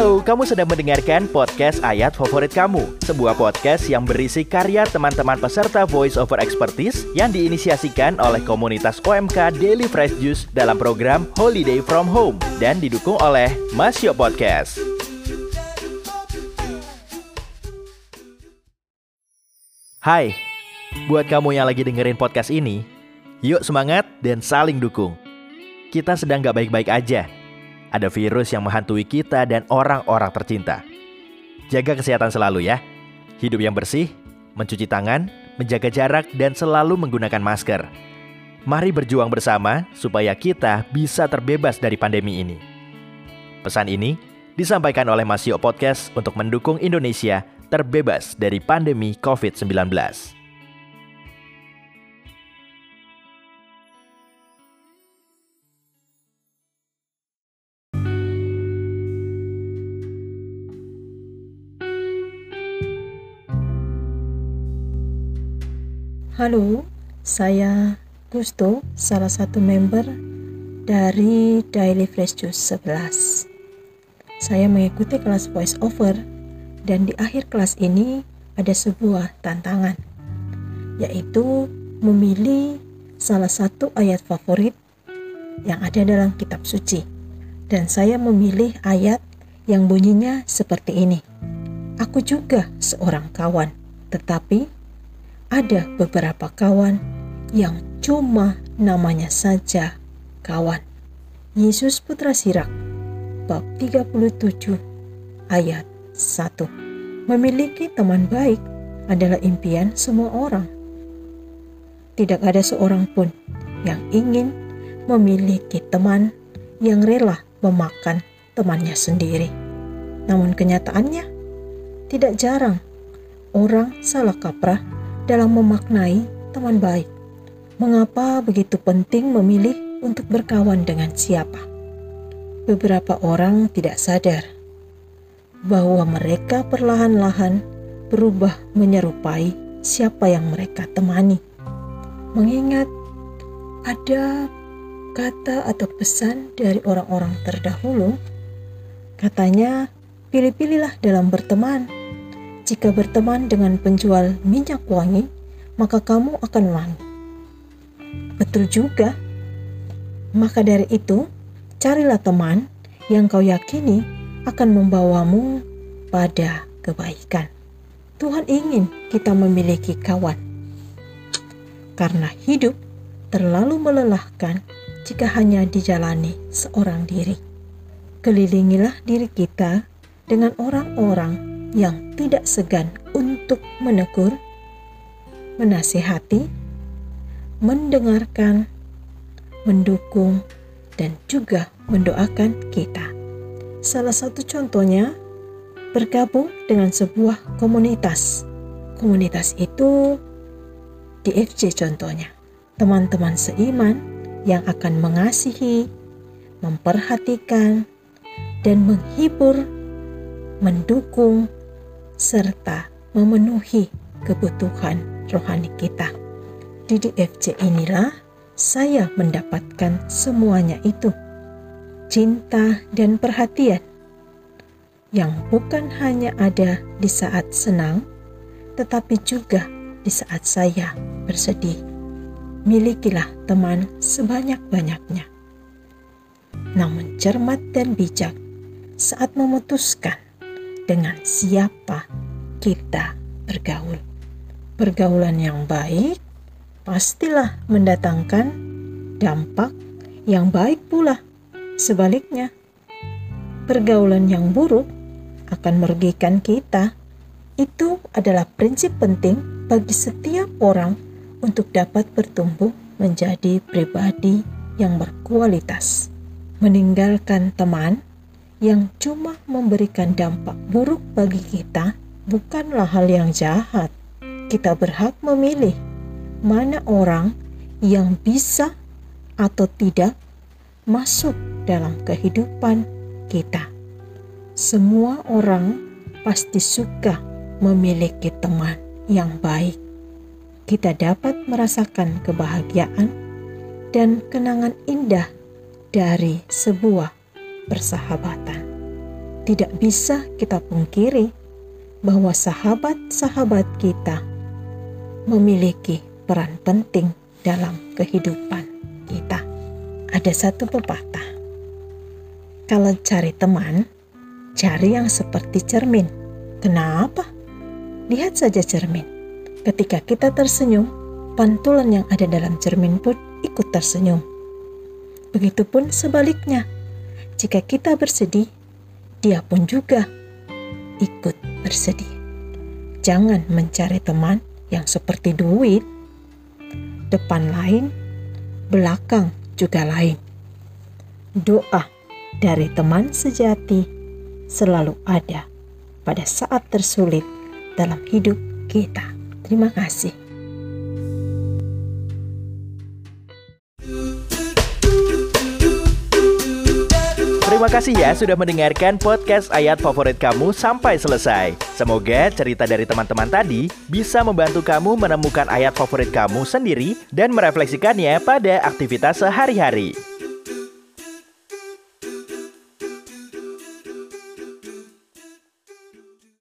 Halo, kamu sedang mendengarkan podcast Ayat Favorit Kamu, sebuah podcast yang berisi karya teman-teman peserta Voice Over Expertise yang diinisiasikan oleh komunitas OMK Daily Fresh Juice dalam program Holiday From Home dan didukung oleh Masio Podcast. Hai, buat kamu yang lagi dengerin podcast ini, yuk semangat dan saling dukung. Kita sedang gak baik-baik aja. Ada virus yang menghantui kita dan orang-orang tercinta. Jaga kesehatan selalu ya. Hidup yang bersih, mencuci tangan, menjaga jarak, dan selalu menggunakan masker. Mari berjuang bersama supaya kita bisa terbebas dari pandemi ini. Pesan ini disampaikan oleh Masio Podcast untuk mendukung Indonesia terbebas dari pandemi COVID-19. Halo, saya Gusto, salah satu member dari Daily Flash Juice 11. Saya mengikuti kelas voice over dan di akhir kelas ini ada sebuah tantangan, yaitu memilih salah satu ayat favorit yang ada dalam kitab suci. Dan saya memilih ayat yang bunyinya seperti ini. Aku juga seorang kawan, tetapi ada beberapa kawan yang cuma namanya saja kawan. Yesus Putra Sirak bab 37 ayat 1 Memiliki teman baik adalah impian semua orang. Tidak ada seorang pun yang ingin memiliki teman yang rela memakan temannya sendiri. Namun kenyataannya tidak jarang orang salah kaprah dalam memaknai teman baik. Mengapa begitu penting memilih untuk berkawan dengan siapa? Beberapa orang tidak sadar bahwa mereka perlahan-lahan berubah menyerupai siapa yang mereka temani. Mengingat ada kata atau pesan dari orang-orang terdahulu, katanya, pilih-pilihlah dalam berteman jika berteman dengan penjual minyak wangi, maka kamu akan wangi. Betul juga. Maka dari itu, carilah teman yang kau yakini akan membawamu pada kebaikan. Tuhan ingin kita memiliki kawan. Karena hidup terlalu melelahkan jika hanya dijalani seorang diri. Kelilingilah diri kita dengan orang-orang yang tidak segan untuk menegur, menasihati, mendengarkan, mendukung, dan juga mendoakan kita. Salah satu contohnya bergabung dengan sebuah komunitas. Komunitas itu di FC contohnya. Teman-teman seiman yang akan mengasihi, memperhatikan, dan menghibur, mendukung, serta memenuhi kebutuhan rohani kita. Di DFC inilah saya mendapatkan semuanya itu. Cinta dan perhatian yang bukan hanya ada di saat senang, tetapi juga di saat saya bersedih. Milikilah teman sebanyak-banyaknya. Namun cermat dan bijak saat memutuskan dengan siapa kita bergaul. Pergaulan yang baik pastilah mendatangkan dampak yang baik pula. Sebaliknya, pergaulan yang buruk akan merugikan kita. Itu adalah prinsip penting bagi setiap orang untuk dapat bertumbuh menjadi pribadi yang berkualitas. Meninggalkan teman yang cuma memberikan dampak buruk bagi kita bukanlah hal yang jahat. Kita berhak memilih mana orang yang bisa atau tidak masuk dalam kehidupan kita. Semua orang pasti suka memiliki teman yang baik. Kita dapat merasakan kebahagiaan dan kenangan indah dari sebuah persahabatan. tidak bisa kita pungkiri bahwa sahabat-sahabat kita memiliki peran penting dalam kehidupan kita. Ada satu pepatah, kalau cari teman, cari yang seperti cermin. Kenapa? Lihat saja cermin. Ketika kita tersenyum, pantulan yang ada dalam cermin pun ikut tersenyum. Begitupun sebaliknya, jika kita bersedih, dia pun juga ikut bersedih. Jangan mencari teman yang seperti duit, depan lain, belakang juga lain. Doa dari teman sejati selalu ada pada saat tersulit dalam hidup kita. Terima kasih. Terima kasih ya sudah mendengarkan podcast ayat favorit kamu sampai selesai. Semoga cerita dari teman-teman tadi bisa membantu kamu menemukan ayat favorit kamu sendiri dan merefleksikannya pada aktivitas sehari-hari.